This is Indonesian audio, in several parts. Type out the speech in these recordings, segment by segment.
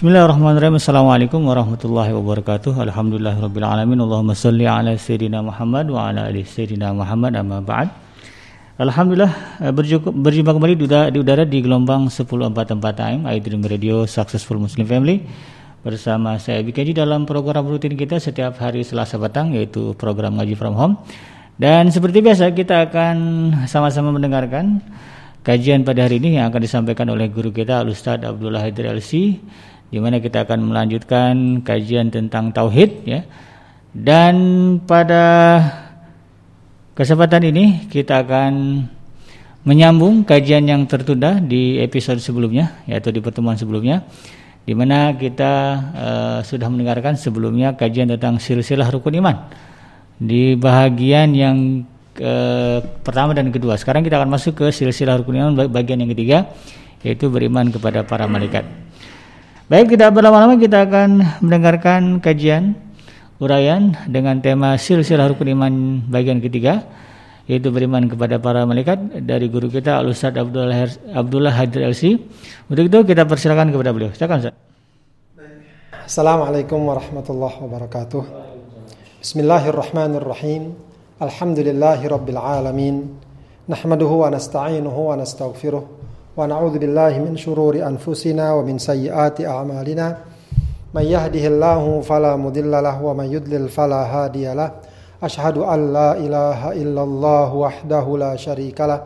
Bismillahirrahmanirrahim. Assalamualaikum warahmatullahi wabarakatuh. Alhamdulillahirabbil alamin. Allahumma shalli ala sayyidina Muhammad wa ala ali sayyidina Muhammad amma ba'd. Alhamdulillah eh, berjumpa, kembali di udara, di gelombang 1044 AM iDream Radio Successful Muslim Family bersama saya BKJ dalam program rutin kita setiap hari Selasa petang yaitu program ngaji from home. Dan seperti biasa kita akan sama-sama mendengarkan kajian pada hari ini yang akan disampaikan oleh guru kita Al-Ustaz Abdullah Haidir LC di mana kita akan melanjutkan kajian tentang tauhid ya. Dan pada kesempatan ini kita akan menyambung kajian yang tertunda di episode sebelumnya yaitu di pertemuan sebelumnya di mana kita uh, sudah mendengarkan sebelumnya kajian tentang silsilah rukun iman di bahagian yang uh, pertama dan kedua. Sekarang kita akan masuk ke silsilah rukun iman bagian yang ketiga yaitu beriman kepada para malaikat. Baik, tidak berlama-lama kita akan mendengarkan kajian uraian dengan tema silsilah rukun iman bagian ketiga yaitu beriman kepada para malaikat dari guru kita Al Ustaz Abdullah Abdullah Hadir LC. Untuk itu kita persilakan kepada beliau. Silakan Ustaz. Assalamualaikum warahmatullahi wabarakatuh. Bismillahirrahmanirrahim. Alhamdulillahi rabbil alamin. Nahmaduhu wa nasta'inuhu wa nastaghfiruh. ونعوذ بالله من شرور أنفسنا ومن سيئات أعمالنا. من يهده الله فلا مضل له ومن يضلل فلا هادي له. أشهد أن لا إله إلا الله وحده لا شريك له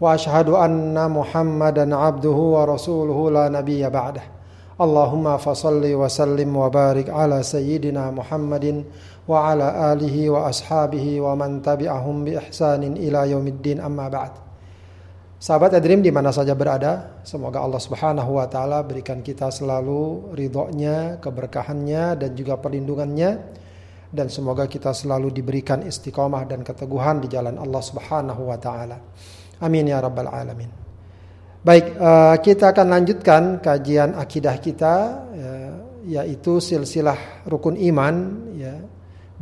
وأشهد أن محمدا عبده ورسوله لا نبي بعده. اللهم فصل وسلم وبارك على سيدنا محمد وعلى آله وأصحابه ومن تبعهم بإحسان إلى يوم الدين. أما بعد Sahabat Adrim di mana saja berada, semoga Allah Subhanahu wa taala berikan kita selalu ridhonya, keberkahannya dan juga perlindungannya dan semoga kita selalu diberikan istiqomah dan keteguhan di jalan Allah Subhanahu wa taala. Amin ya rabbal alamin. Baik, uh, kita akan lanjutkan kajian akidah kita ya, yaitu silsilah rukun iman ya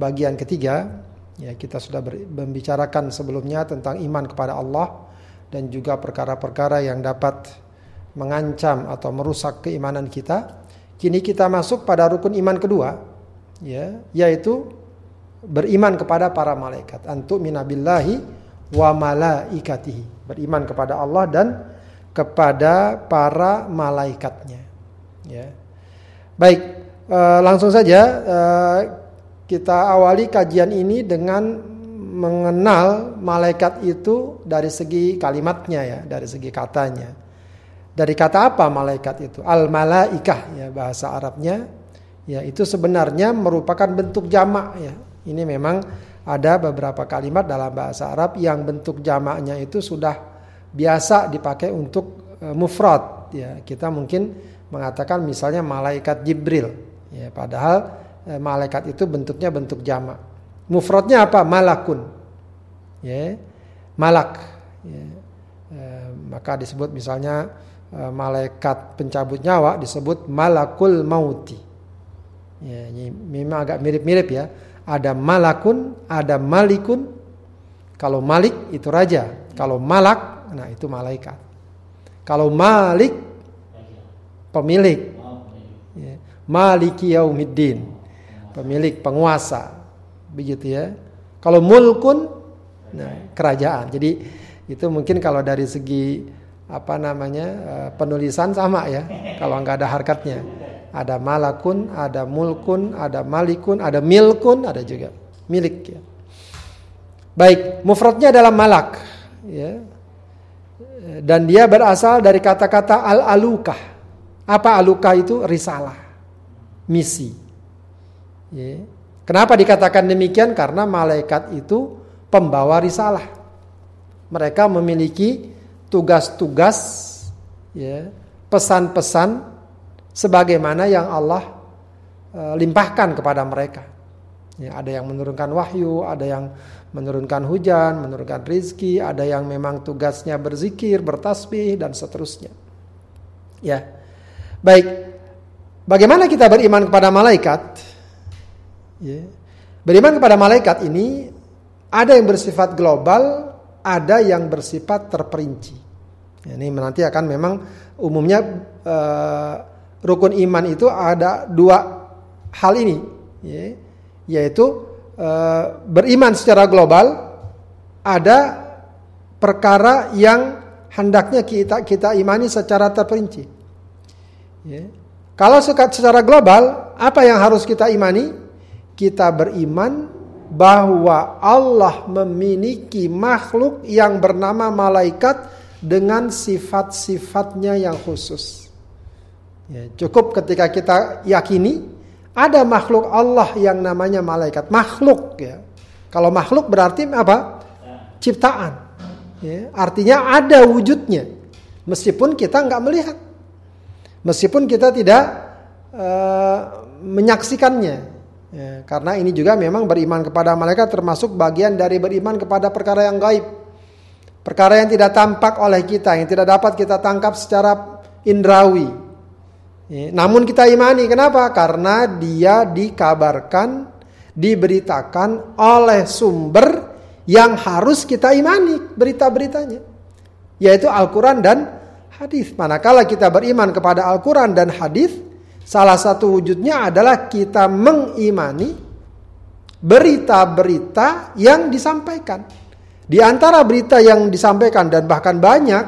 bagian ketiga. Ya, kita sudah membicarakan sebelumnya tentang iman kepada Allah dan juga perkara-perkara yang dapat mengancam atau merusak keimanan kita. Kini kita masuk pada rukun iman kedua, ya, yaitu beriman kepada para malaikat. Antuk minabillahi wa malaikatihi. Beriman kepada Allah dan kepada para malaikatnya. Ya. Baik, uh, langsung saja uh, kita awali kajian ini dengan mengenal malaikat itu dari segi kalimatnya ya, dari segi katanya. Dari kata apa malaikat itu? Al malaikah ya bahasa Arabnya. Ya, itu sebenarnya merupakan bentuk jamak ya. Ini memang ada beberapa kalimat dalam bahasa Arab yang bentuk jamaknya itu sudah biasa dipakai untuk uh, mufrad ya. Kita mungkin mengatakan misalnya malaikat Jibril ya, padahal uh, malaikat itu bentuknya bentuk jamak. Mufradnya apa? Malakun. Ya. Malak. Ya. E, maka disebut misalnya e, malaikat pencabut nyawa disebut malakul mauti. Ya, ini memang agak mirip-mirip ya. Ada malakun, ada malikun. Kalau malik itu raja, kalau malak nah itu malaikat. Kalau malik pemilik. Ya. Maliki yaumiddin. Pemilik, penguasa begitu ya. Kalau mulkun nah kerajaan. Jadi itu mungkin kalau dari segi apa namanya eh, penulisan sama ya. Kalau nggak ada harkatnya. Ada malakun, ada mulkun, ada malikun, ada milkun, ada juga milik ya. Baik, mufradnya adalah malak ya. Dan dia berasal dari kata-kata al-alukah. Apa alukah itu? Risalah. Misi. Ya. Kenapa dikatakan demikian? Karena malaikat itu pembawa risalah. Mereka memiliki tugas-tugas, ya, pesan-pesan sebagaimana yang Allah e, limpahkan kepada mereka. Ya, ada yang menurunkan wahyu, ada yang menurunkan hujan, menurunkan rizki, ada yang memang tugasnya berzikir, bertasbih dan seterusnya. Ya, baik. Bagaimana kita beriman kepada malaikat? Ya. Beriman kepada malaikat ini ada yang bersifat global, ada yang bersifat terperinci. Ya, ini nanti akan memang umumnya uh, rukun iman itu ada dua hal ini, ya, yaitu e, beriman secara global, ada perkara yang hendaknya kita kita imani secara terperinci. Ya. Kalau secara global, apa yang harus kita imani? Kita beriman bahwa Allah memiliki makhluk yang bernama malaikat dengan sifat-sifatnya yang khusus. Ya, cukup ketika kita yakini ada makhluk Allah yang namanya malaikat. Makhluk ya. Kalau makhluk berarti apa? Ciptaan. Ya, artinya ada wujudnya. Meskipun kita nggak melihat. Meskipun kita tidak uh, menyaksikannya. Ya, karena ini juga memang beriman kepada malaikat termasuk bagian dari beriman kepada perkara yang gaib. Perkara yang tidak tampak oleh kita, yang tidak dapat kita tangkap secara indrawi. Ya, namun kita imani, kenapa? Karena dia dikabarkan, diberitakan oleh sumber yang harus kita imani berita-beritanya. Yaitu Al-Quran dan hadis. Manakala kita beriman kepada Al-Quran dan hadis, salah satu wujudnya adalah kita mengimani berita-berita yang disampaikan. Di antara berita yang disampaikan dan bahkan banyak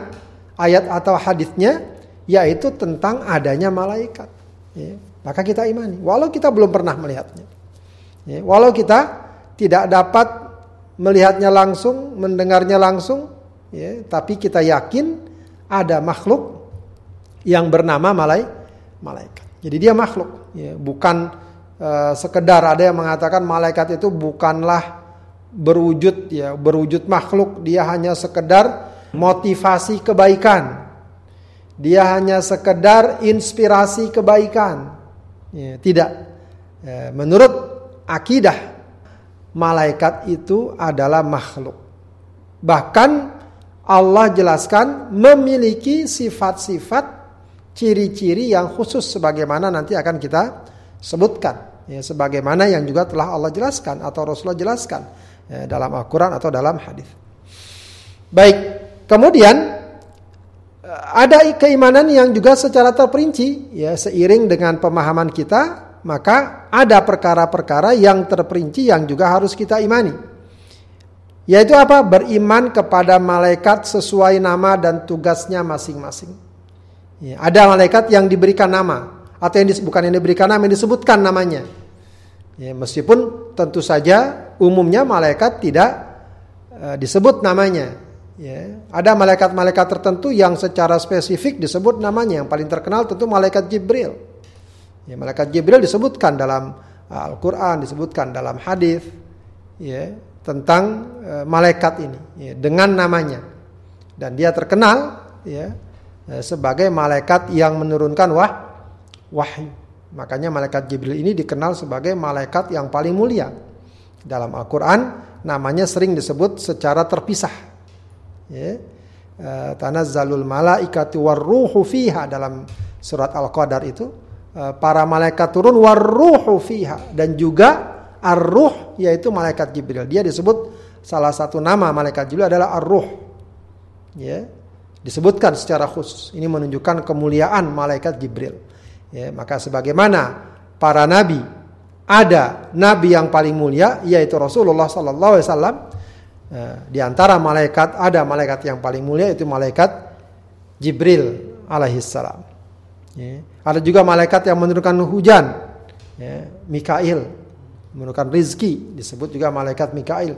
ayat atau hadisnya yaitu tentang adanya malaikat. Ya, maka kita imani, walau kita belum pernah melihatnya. Ya, walau kita tidak dapat melihatnya langsung, mendengarnya langsung, ya, tapi kita yakin ada makhluk yang bernama malai, malaikat. Jadi dia makhluk, ya, bukan uh, sekedar ada yang mengatakan malaikat itu bukanlah berwujud ya berwujud makhluk, dia hanya sekedar motivasi kebaikan. Dia hanya sekedar inspirasi kebaikan. Ya, tidak. Ya, menurut akidah malaikat itu adalah makhluk. Bahkan Allah jelaskan memiliki sifat-sifat ciri-ciri yang khusus sebagaimana nanti akan kita sebutkan ya sebagaimana yang juga telah Allah jelaskan atau Rasulullah jelaskan ya, dalam Al-Qur'an atau dalam hadis. Baik, kemudian eh, ada keimanan yang juga secara terperinci ya seiring dengan pemahaman kita maka ada perkara-perkara yang terperinci yang juga harus kita imani. Yaitu apa? Beriman kepada malaikat sesuai nama dan tugasnya masing-masing. Ya, ada malaikat yang diberikan nama atau yang bukan yang diberikan nama yang disebutkan namanya. Ya, meskipun tentu saja umumnya malaikat tidak uh, disebut namanya. Ya, ada malaikat-malaikat tertentu yang secara spesifik disebut namanya. Yang paling terkenal tentu malaikat Jibril. Ya, malaikat Jibril disebutkan dalam uh, Al-Quran, disebutkan dalam hadis. Ya, tentang e, malaikat ini ya, dengan namanya dan dia terkenal ya e, sebagai malaikat yang menurunkan wah wahyu makanya malaikat Jibril ini dikenal sebagai malaikat yang paling mulia dalam Al-Quran namanya sering disebut secara terpisah ya e, tanazzalul malaikatu warruhu fiha dalam surat Al-Qadar itu e, para malaikat turun warruhu fiha dan juga Ar-Ruh yaitu malaikat Jibril. Dia disebut salah satu nama malaikat Jibril adalah Ar-Ruh. Ya. Disebutkan secara khusus. Ini menunjukkan kemuliaan malaikat Jibril. Ya, maka sebagaimana para nabi ada nabi yang paling mulia yaitu Rasulullah sallallahu alaihi wasallam. Ya, di antara malaikat ada malaikat yang paling mulia yaitu malaikat Jibril alaihissalam. Ya. Ada juga malaikat yang menurunkan hujan, ya, Mikail menurunkan rizki disebut juga malaikat Mikail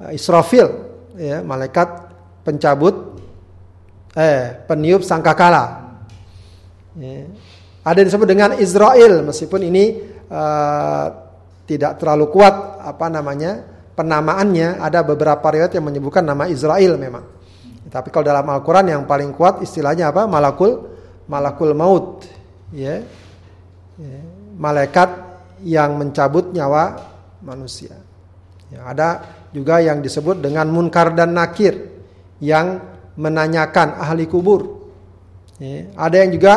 uh, Israfil ya malaikat pencabut eh peniup sangkakala ya. ada disebut dengan Israel meskipun ini uh, tidak terlalu kuat apa namanya penamaannya ada beberapa riwayat yang menyebutkan nama Israel memang tapi kalau dalam Al-Quran yang paling kuat istilahnya apa malakul malakul maut ya, ya. malaikat yang mencabut nyawa manusia. Ya, ada juga yang disebut dengan munkar dan nakir yang menanyakan ahli kubur. Ya, ada yang juga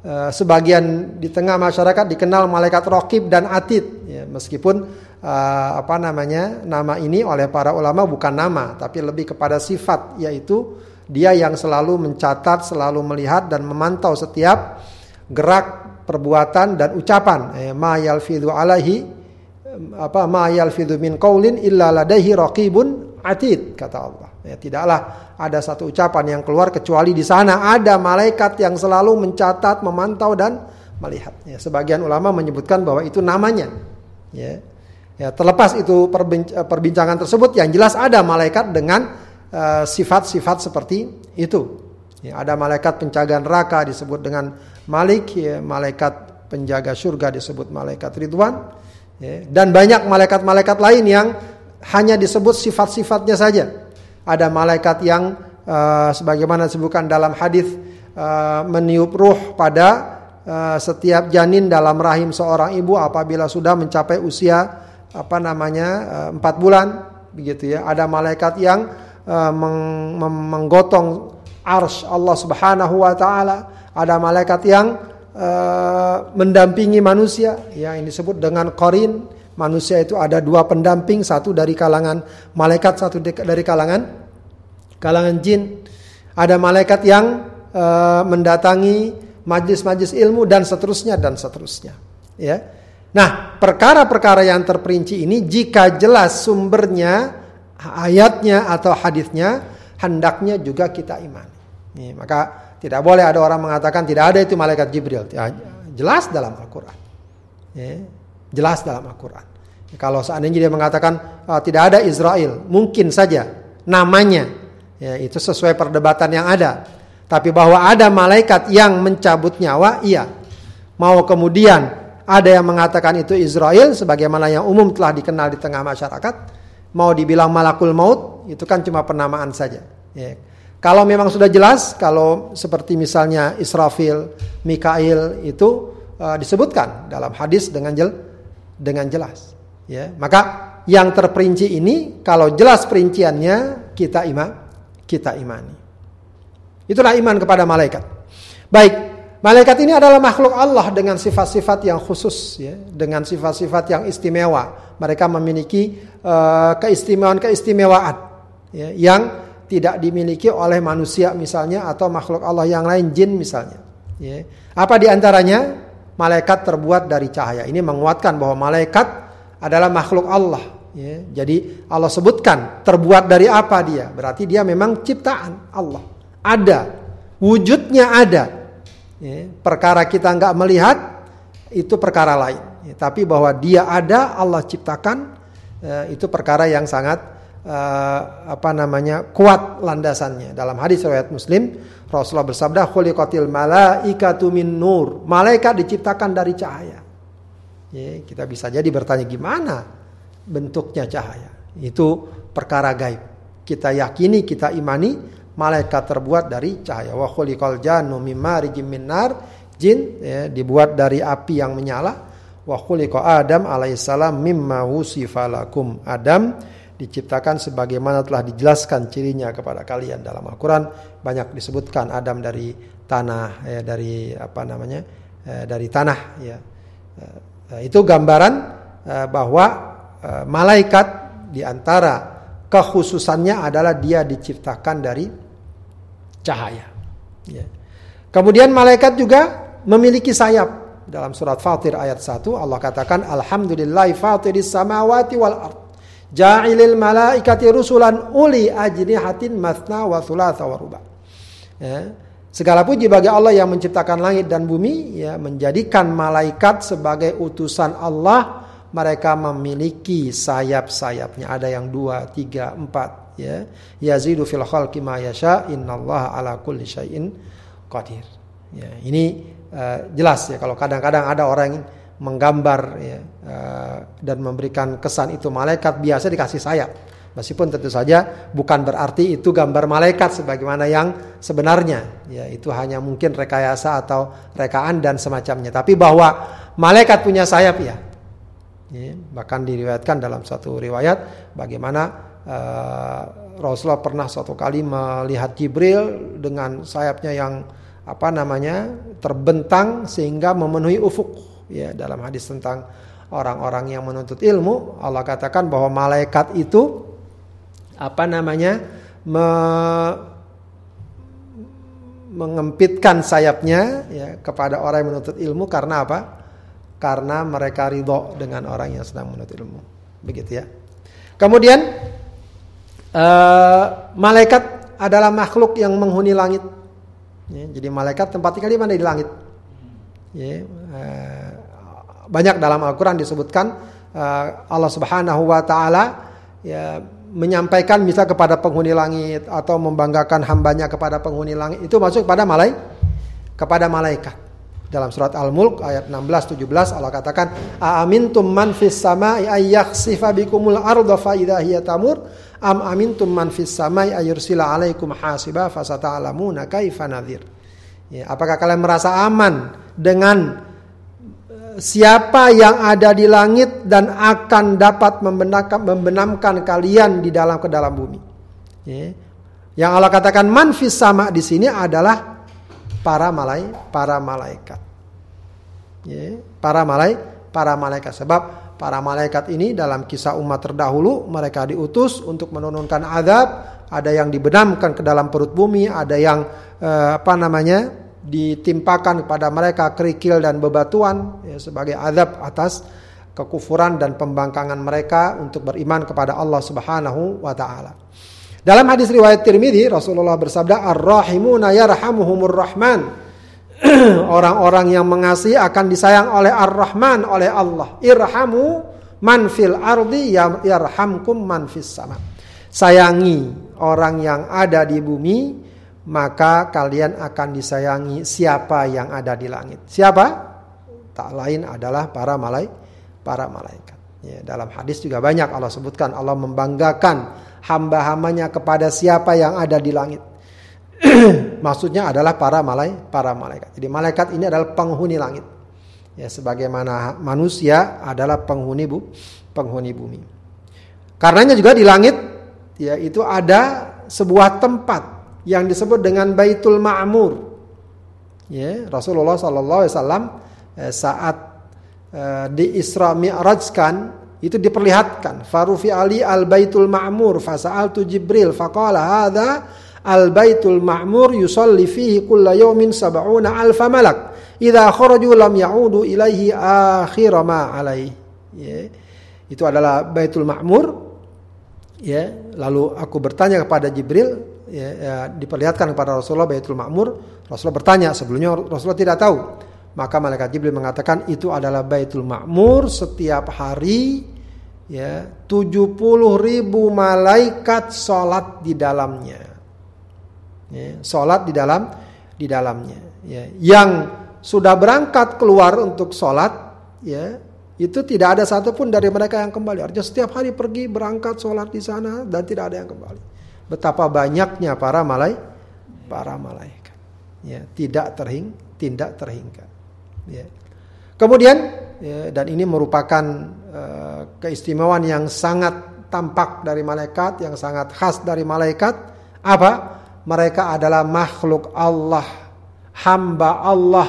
uh, sebagian di tengah masyarakat dikenal malaikat rokib dan atid. Ya, meskipun uh, apa namanya nama ini oleh para ulama bukan nama, tapi lebih kepada sifat yaitu dia yang selalu mencatat, selalu melihat dan memantau setiap gerak perbuatan dan ucapan. Eh, ma yalfidhu alaihi apa ma yalfidhu min qaulin illa ladaihi raqibun atid kata Allah. Ya, tidaklah ada satu ucapan yang keluar kecuali di sana ada malaikat yang selalu mencatat, memantau dan melihat. Ya, sebagian ulama menyebutkan bahwa itu namanya. Ya. Ya, terlepas itu perbincangan tersebut yang jelas ada malaikat dengan eh, sifat-sifat uh, seperti itu. Ya, ada malaikat penjaga neraka disebut dengan Malik, ya, malaikat penjaga surga disebut malaikat Ridwan, ya, dan banyak malaikat-malaikat lain yang hanya disebut sifat-sifatnya saja. Ada malaikat yang uh, sebagaimana disebutkan dalam hadis uh, meniup ruh pada uh, setiap janin dalam rahim seorang ibu apabila sudah mencapai usia apa namanya empat bulan begitu ya. Ada malaikat yang uh, meng, menggotong ars Allah Subhanahu wa taala. Ada malaikat yang uh, mendampingi manusia yang disebut dengan korin. Manusia itu ada dua pendamping, satu dari kalangan malaikat, satu dari kalangan kalangan jin. Ada malaikat yang uh, mendatangi majlis-majlis ilmu dan seterusnya dan seterusnya. Ya. Nah, perkara-perkara yang terperinci ini jika jelas sumbernya, ayatnya atau hadisnya, hendaknya juga kita imani. Maka tidak boleh ada orang mengatakan tidak ada itu malaikat Jibril. Ya, jelas dalam Al-Quran. Ya, jelas dalam Al-Quran. Kalau seandainya dia mengatakan oh, tidak ada Israel, mungkin saja namanya. Ya, itu sesuai perdebatan yang ada. Tapi bahwa ada malaikat yang mencabut nyawa, iya. Mau kemudian ada yang mengatakan itu Israel sebagaimana yang umum telah dikenal di tengah masyarakat. Mau dibilang malakul maut itu kan cuma penamaan saja. Ya. Kalau memang sudah jelas, kalau seperti misalnya Israfil, Mikail itu uh, disebutkan dalam hadis dengan jel, dengan jelas. Ya, maka yang terperinci ini kalau jelas perinciannya kita iman, kita imani. Itulah iman kepada malaikat. Baik, Malaikat ini adalah makhluk Allah dengan sifat-sifat yang khusus, ya, dengan sifat-sifat yang istimewa. Mereka memiliki uh, keistimewaan-keistimewaan ya, yang tidak dimiliki oleh manusia misalnya atau makhluk Allah yang lain jin misalnya. Ya. Apa di antaranya? Malaikat terbuat dari cahaya. Ini menguatkan bahwa malaikat adalah makhluk Allah. Ya. Jadi Allah sebutkan terbuat dari apa dia? Berarti dia memang ciptaan Allah. Ada, wujudnya ada ya, perkara kita nggak melihat itu perkara lain. Ya, tapi bahwa dia ada Allah ciptakan ya, itu perkara yang sangat uh, apa namanya kuat landasannya. Dalam hadis riwayat Muslim Rasulullah bersabda khuliqatil malaikatu min nur. Malaikat diciptakan dari cahaya. Ya, kita bisa jadi bertanya gimana bentuknya cahaya. Itu perkara gaib. Kita yakini, kita imani malaikat terbuat dari cahaya. Wa khuliqal jannu min nar. Jin ya, dibuat dari api yang menyala. Wa khuliqa Adam alaihissalam mimma wusifalakum. Adam diciptakan sebagaimana telah dijelaskan cirinya kepada kalian dalam Al-Qur'an banyak disebutkan Adam dari tanah ya, dari apa namanya ya, dari tanah ya eh, itu gambaran eh, bahwa eh, malaikat di antara kekhususannya adalah dia diciptakan dari cahaya. Ya. Kemudian malaikat juga memiliki sayap. Dalam surat Fatir ayat 1 Allah katakan Alhamdulillahi fatiris samawati wal ard. Ja'ilil malaikati rusulan uli ajnihatin mathna wa thulatha wa. Ya. Segala puji bagi Allah yang menciptakan langit dan bumi, ya, menjadikan malaikat sebagai utusan Allah. Mereka memiliki sayap-sayapnya. Ada yang dua, tiga, empat, ya. Yazidu fil khalqi ma yasha innallaha ala kulli syai'in qadir. Ya ini uh, jelas ya kalau kadang-kadang ada orang yang menggambar ya uh, dan memberikan kesan itu malaikat biasa dikasih sayap. Meskipun tentu saja bukan berarti itu gambar malaikat sebagaimana yang sebenarnya. Ya itu hanya mungkin rekayasa atau rekaan dan semacamnya. Tapi bahwa malaikat punya sayap ya Ya, bahkan diriwayatkan dalam satu riwayat bagaimana uh, Rasulullah pernah suatu kali melihat Jibril dengan sayapnya yang apa namanya terbentang sehingga memenuhi ufuk ya dalam hadis tentang orang-orang yang menuntut ilmu Allah katakan bahwa malaikat itu apa namanya me, mengempitkan sayapnya ya kepada orang yang menuntut ilmu karena apa? Karena mereka ridho dengan orang yang sedang menuntut ilmu. Begitu ya. Kemudian uh, malaikat adalah makhluk yang menghuni langit. Ya, jadi malaikat tempat tinggal di mana di langit. Ya, uh, banyak dalam Al-Quran disebutkan uh, Allah Subhanahu Wa Taala ya menyampaikan misal kepada penghuni langit atau membanggakan hambanya kepada penghuni langit itu masuk pada malai kepada malaikat. Dalam surat Al-Mulk ayat 16 17 Allah katakan aamintum man fis samai ayyakhsifa bikumul arda fa hiya tamur am amintum man fis samai ayursila alaikum hasiba fasata'lamuna kaifa nadhir. Ya, apakah kalian merasa aman dengan siapa yang ada di langit dan akan dapat membenamkan, membenamkan kalian di dalam ke dalam bumi. Ya. Yang Allah katakan manfis sama di sini adalah para malai, para malaikat. Ya. Para malai, para malaikat. Sebab para malaikat ini dalam kisah umat terdahulu mereka diutus untuk menurunkan azab. Ada yang dibenamkan ke dalam perut bumi, ada yang eh, apa namanya ditimpakan kepada mereka kerikil dan bebatuan ya, sebagai azab atas kekufuran dan pembangkangan mereka untuk beriman kepada Allah Subhanahu wa taala. Dalam hadis riwayat Tirmidzi Rasulullah bersabda ar-rahimuna yarhamuhumur rahman. Orang-orang yang mengasihi akan disayang oleh Ar-Rahman oleh Allah. Irhamu man fil ardi ya, yarhamkum man fis sama. Sayangi orang yang ada di bumi maka kalian akan disayangi siapa yang ada di langit. Siapa? Tak lain adalah para malai, para malaikat. Ya, dalam hadis juga banyak Allah sebutkan Allah membanggakan hamba-hambanya kepada siapa yang ada di langit. Maksudnya adalah para malai, para malaikat. Jadi malaikat ini adalah penghuni langit. Ya, sebagaimana manusia adalah penghuni bu, penghuni bumi. Karenanya juga di langit ya itu ada sebuah tempat yang disebut dengan Baitul Ma'mur. Ya, Rasulullah wasallam eh, saat eh, di Isra Mi'rajkan itu diperlihatkan farufi ali al baitul ma'mur fasa'altu jibril faqala hadza al baitul ma'mur yusalli fihi kulla yawmin sab'una alfa malak idza kharaju lam ya'udu ilaihi akhir ma alaihi ya. itu adalah baitul ma'mur ya lalu aku bertanya kepada jibril ya, ya, diperlihatkan kepada Rasulullah Baitul Ma'mur. Rasulullah bertanya sebelumnya Rasulullah tidak tahu. Maka malaikat Jibril mengatakan itu adalah Baitul Ma'mur setiap hari ya 70 ribu malaikat sholat di dalamnya. Ya, sholat di dalam di dalamnya. Ya, yang sudah berangkat keluar untuk sholat ya itu tidak ada satupun dari mereka yang kembali. Artinya setiap hari pergi berangkat sholat di sana dan tidak ada yang kembali betapa banyaknya para malai para malaikat ya tidak terhing tidak terhingga ya. Kemudian ya, dan ini merupakan uh, keistimewaan yang sangat tampak dari malaikat yang sangat khas dari malaikat. Apa? Mereka adalah makhluk Allah hamba Allah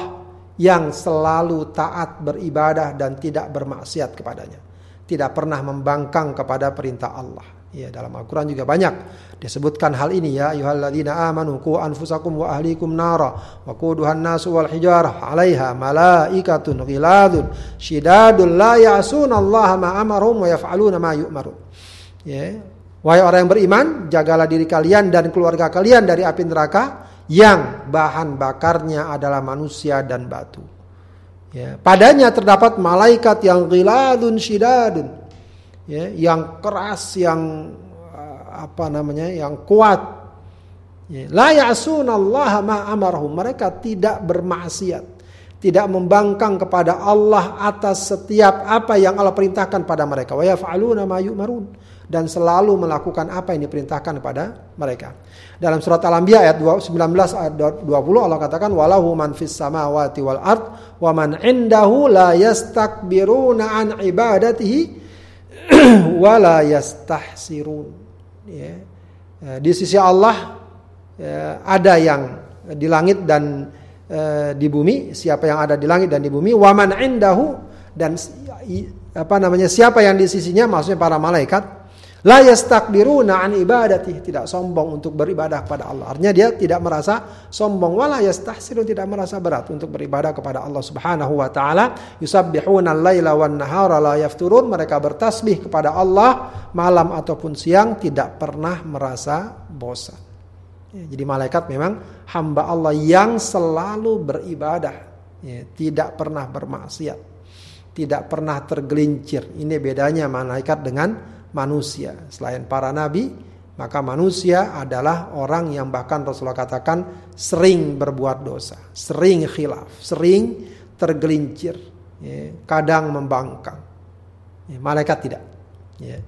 yang selalu taat beribadah dan tidak bermaksiat kepadanya. Tidak pernah membangkang kepada perintah Allah Ya, dalam Al-Quran juga banyak disebutkan hal ini ya ayyuhalladzina amanu qu anfusakum wa ahlikum nara wa quduhan nasu wal hijarah 'alaiha malaikatun ghiladun shidadun la ya'suna Allah ma amarhum wa yaf'aluna ma yu'marun. Ya. Wahai orang yang beriman, jagalah diri kalian dan keluarga kalian dari api neraka yang bahan bakarnya adalah manusia dan batu. Ya. Padanya terdapat malaikat yang ghiladun shidadun ya, yang keras, yang uh, apa namanya, yang kuat. Ya, la ya'sunallaha ma amarhum. Mereka tidak bermaksiat, tidak membangkang kepada Allah atas setiap apa yang Allah perintahkan pada mereka. Wa yaf'aluna ma yu'marun dan selalu melakukan apa yang diperintahkan kepada mereka. Dalam surat Al-Anbiya ayat 19 ayat 20 Allah katakan walahu man fis samawati wal ard wa man indahu la yastakbiruna an ibadatihi wala yastahsirun. Ya. Eh, di sisi Allah ya, ada yang di langit dan e, di bumi. Siapa yang ada di langit dan di bumi? Waman indahu dan apa namanya siapa yang di sisinya? Maksudnya para malaikat La yastakbiruna an ibadati, tidak sombong untuk beribadah kepada Allah. Artinya dia tidak merasa sombong wala yastahsirun tidak merasa berat untuk beribadah kepada Allah Subhanahu wa taala. Yusabbihuna al-laila wan nahara la yafturun. Mereka bertasbih kepada Allah malam ataupun siang tidak pernah merasa bosan. Ya, jadi malaikat memang hamba Allah yang selalu beribadah, ya, tidak pernah bermaksiat, tidak pernah tergelincir. Ini bedanya malaikat dengan manusia. Selain para nabi, maka manusia adalah orang yang bahkan Rasulullah katakan sering berbuat dosa, sering khilaf, sering tergelincir, ya, kadang membangkang. Ya, malaikat tidak. Ya.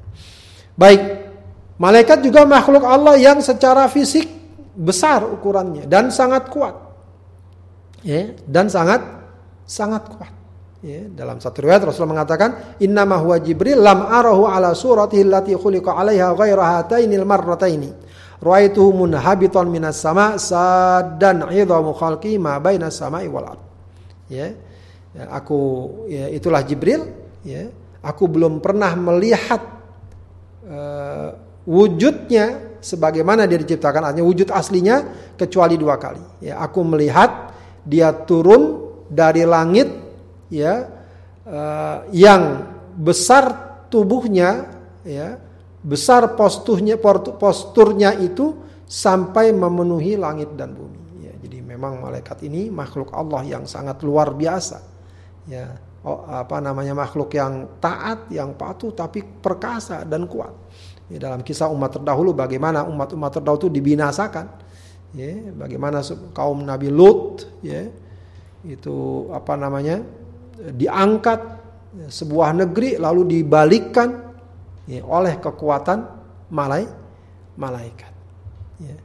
Baik, malaikat juga makhluk Allah yang secara fisik besar ukurannya dan sangat kuat. Dan sangat sangat kuat. Ya, dalam satu riwayat Rasulullah mengatakan, "Innama huwa Jibril lam arahu ala suratihi allati khuliqa 'alaiha ghaira hatainil marrataini." Ruaituhu munhabitan minas sama saddan 'idhamu khalqi ma baina samai wal ard. Ya. Aku ya, itulah Jibril, ya. Aku belum pernah melihat uh, wujudnya sebagaimana dia diciptakan artinya wujud aslinya kecuali dua kali. Ya, aku melihat dia turun dari langit ya uh, yang besar tubuhnya ya besar posturnya posturnya itu sampai memenuhi langit dan bumi. Ya jadi memang malaikat ini makhluk Allah yang sangat luar biasa. Ya oh, apa namanya makhluk yang taat yang patuh tapi perkasa dan kuat. Ya, dalam kisah umat terdahulu bagaimana umat-umat terdahulu itu dibinasakan. Ya bagaimana kaum Nabi Lut ya itu apa namanya diangkat sebuah negeri lalu dibalikkan ya, oleh kekuatan malai, malaikat. Ya.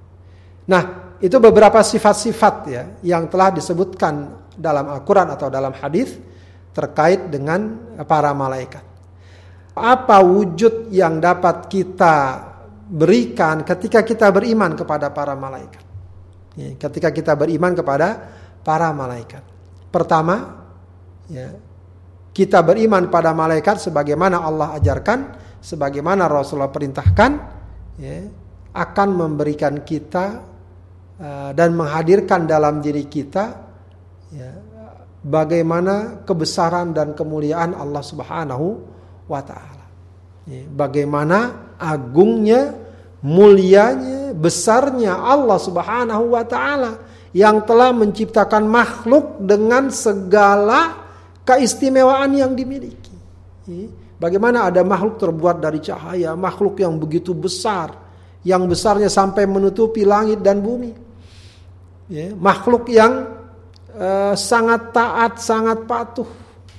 Nah, itu beberapa sifat-sifat ya yang telah disebutkan dalam Al-Quran atau dalam hadis terkait dengan para malaikat. Apa wujud yang dapat kita berikan ketika kita beriman kepada para malaikat? Ya, ketika kita beriman kepada para malaikat. Pertama, Ya. Kita beriman pada malaikat sebagaimana Allah ajarkan, sebagaimana Rasulullah perintahkan, ya, akan memberikan kita uh, dan menghadirkan dalam diri kita ya, bagaimana kebesaran dan kemuliaan Allah Subhanahu wa taala. Ya, bagaimana agungnya, mulianya, besarnya Allah Subhanahu wa taala yang telah menciptakan makhluk dengan segala keistimewaan yang dimiliki. Bagaimana ada makhluk terbuat dari cahaya, makhluk yang begitu besar, yang besarnya sampai menutupi langit dan bumi. Makhluk yang uh, sangat taat, sangat patuh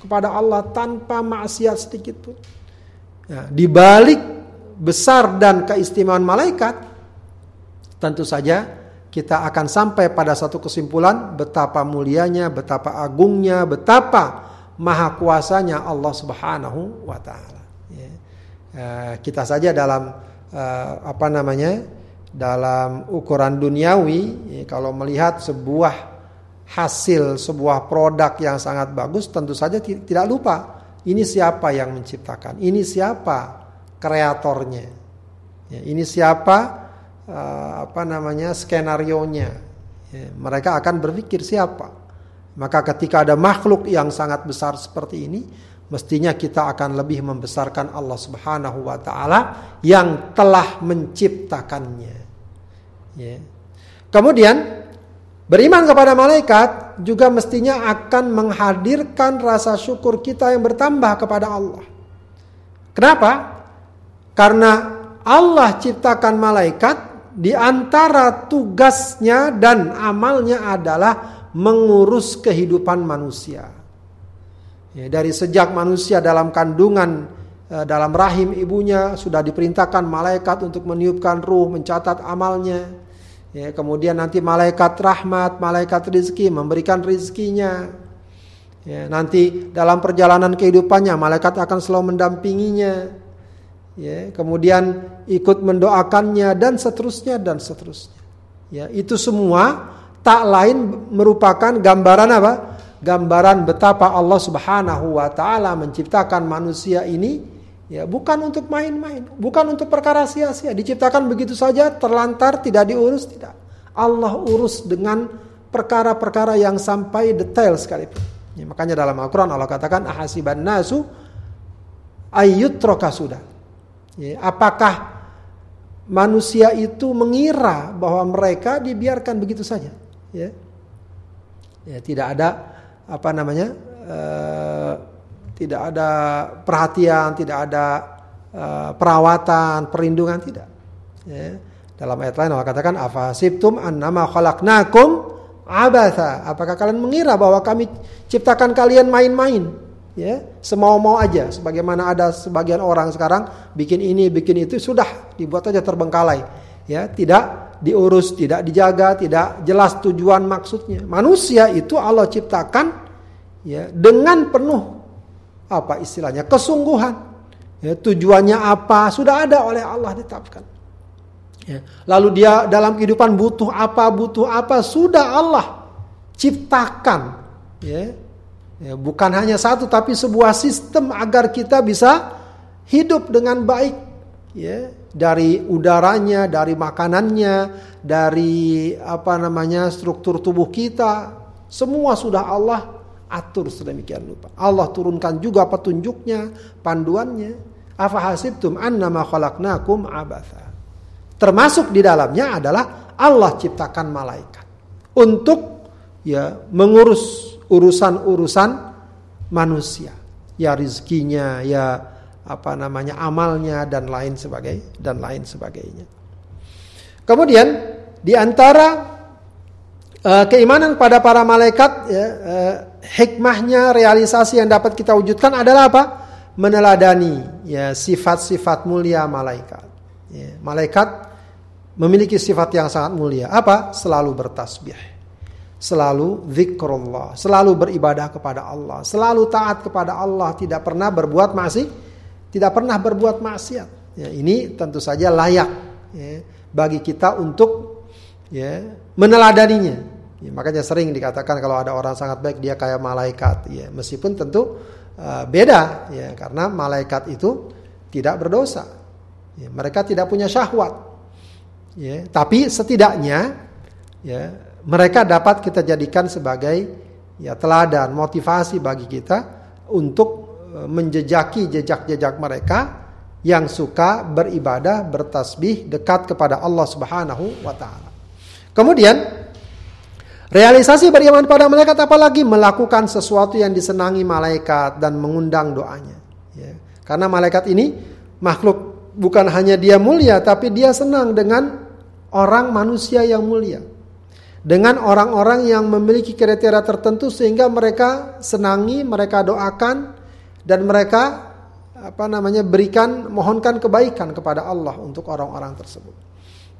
kepada Allah tanpa maksiat sedikit pun. Ya, di balik besar dan keistimewaan malaikat, tentu saja kita akan sampai pada satu kesimpulan betapa mulianya, betapa agungnya, betapa maha kuasanya Allah Subhanahu wa taala. Ya. Uh, kita saja dalam uh, apa namanya? dalam ukuran duniawi ya, kalau melihat sebuah hasil sebuah produk yang sangat bagus tentu saja tidak lupa ini siapa yang menciptakan, ini siapa kreatornya. Ya, ini siapa uh, apa namanya skenario nya. Ya, mereka akan berpikir siapa maka ketika ada makhluk yang sangat besar seperti ini, mestinya kita akan lebih membesarkan Allah Subhanahu wa taala yang telah menciptakannya. Ya. Kemudian beriman kepada malaikat juga mestinya akan menghadirkan rasa syukur kita yang bertambah kepada Allah. Kenapa? Karena Allah ciptakan malaikat di antara tugasnya dan amalnya adalah mengurus kehidupan manusia. Ya, dari sejak manusia dalam kandungan eh, dalam rahim ibunya sudah diperintahkan malaikat untuk meniupkan ruh, mencatat amalnya. Ya, kemudian nanti malaikat rahmat, malaikat rizki memberikan rizkinya. Ya, nanti dalam perjalanan kehidupannya malaikat akan selalu mendampinginya. Ya, kemudian ikut mendoakannya dan seterusnya dan seterusnya. Ya, itu semua tak lain merupakan gambaran apa? Gambaran betapa Allah Subhanahu wa taala menciptakan manusia ini Ya, bukan untuk main-main, bukan untuk perkara sia-sia. Diciptakan begitu saja, terlantar, tidak diurus, tidak. Allah urus dengan perkara-perkara yang sampai detail sekalipun. Ya, makanya dalam Al-Quran Allah katakan ahasiban nasu ayyutroka sudah. Ya, apakah manusia itu mengira bahwa mereka dibiarkan begitu saja? Ya, ya tidak ada apa namanya? Uh, tidak ada perhatian, tidak ada uh, perawatan, perlindungan tidak. Ya. Dalam ayat lain Allah katakan afasibtum annama khalaqnakum abatha. Apakah kalian mengira bahwa kami ciptakan kalian main-main? Ya, semau-mau aja sebagaimana ada sebagian orang sekarang bikin ini, bikin itu sudah dibuat aja terbengkalai. Ya, tidak diurus, tidak dijaga, tidak jelas tujuan maksudnya. Manusia itu Allah ciptakan ya dengan penuh apa istilahnya kesungguhan ya, tujuannya apa sudah ada oleh Allah ditetapkan ya. lalu dia dalam kehidupan butuh apa butuh apa sudah Allah ciptakan ya. ya bukan hanya satu tapi sebuah sistem agar kita bisa hidup dengan baik ya dari udaranya dari makanannya dari apa namanya struktur tubuh kita semua sudah Allah atur sedemikian rupa. Allah turunkan juga petunjuknya, panduannya. Afa hasibtum annama khalaqnakum abatha. Termasuk di dalamnya adalah Allah ciptakan malaikat untuk ya mengurus urusan-urusan manusia. Ya rizkinya, ya apa namanya amalnya dan lain sebagainya dan lain sebagainya. Kemudian di antara uh, keimanan pada para malaikat ya, uh, hikmahnya realisasi yang dapat kita wujudkan adalah apa? Meneladani ya sifat-sifat mulia malaikat. Ya, malaikat memiliki sifat yang sangat mulia. Apa? Selalu bertasbih. Selalu zikrullah, selalu beribadah kepada Allah, selalu taat kepada Allah, tidak pernah berbuat maksiat, tidak pernah berbuat maksiat. Ya, ini tentu saja layak ya, bagi kita untuk ya, meneladaninya. Ya, makanya sering dikatakan kalau ada orang sangat baik dia kayak malaikat. Ya, meskipun tentu uh, beda ya karena malaikat itu tidak berdosa. Ya, mereka tidak punya syahwat. Ya, tapi setidaknya ya mereka dapat kita jadikan sebagai ya teladan, motivasi bagi kita untuk menjejaki jejak-jejak mereka yang suka beribadah, bertasbih dekat kepada Allah Subhanahu wa taala. Kemudian Realisasi beriman pada malaikat apalagi melakukan sesuatu yang disenangi malaikat dan mengundang doanya. Ya. Karena malaikat ini makhluk bukan hanya dia mulia tapi dia senang dengan orang manusia yang mulia. Dengan orang-orang yang memiliki kriteria tertentu sehingga mereka senangi, mereka doakan dan mereka apa namanya berikan mohonkan kebaikan kepada Allah untuk orang-orang tersebut.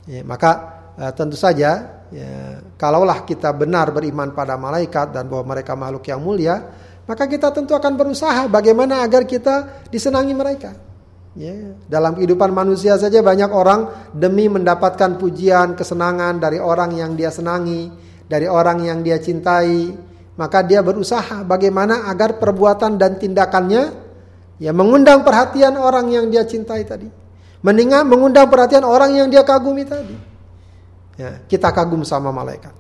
Ya, maka uh, tentu saja ya, kalaulah kita benar beriman pada malaikat dan bahwa mereka makhluk yang mulia, maka kita tentu akan berusaha bagaimana agar kita disenangi mereka. Ya, dalam kehidupan manusia saja banyak orang demi mendapatkan pujian, kesenangan dari orang yang dia senangi, dari orang yang dia cintai, maka dia berusaha bagaimana agar perbuatan dan tindakannya ya mengundang perhatian orang yang dia cintai tadi. Mendingan mengundang perhatian orang yang dia kagumi tadi. Ya, kita kagum sama malaikat.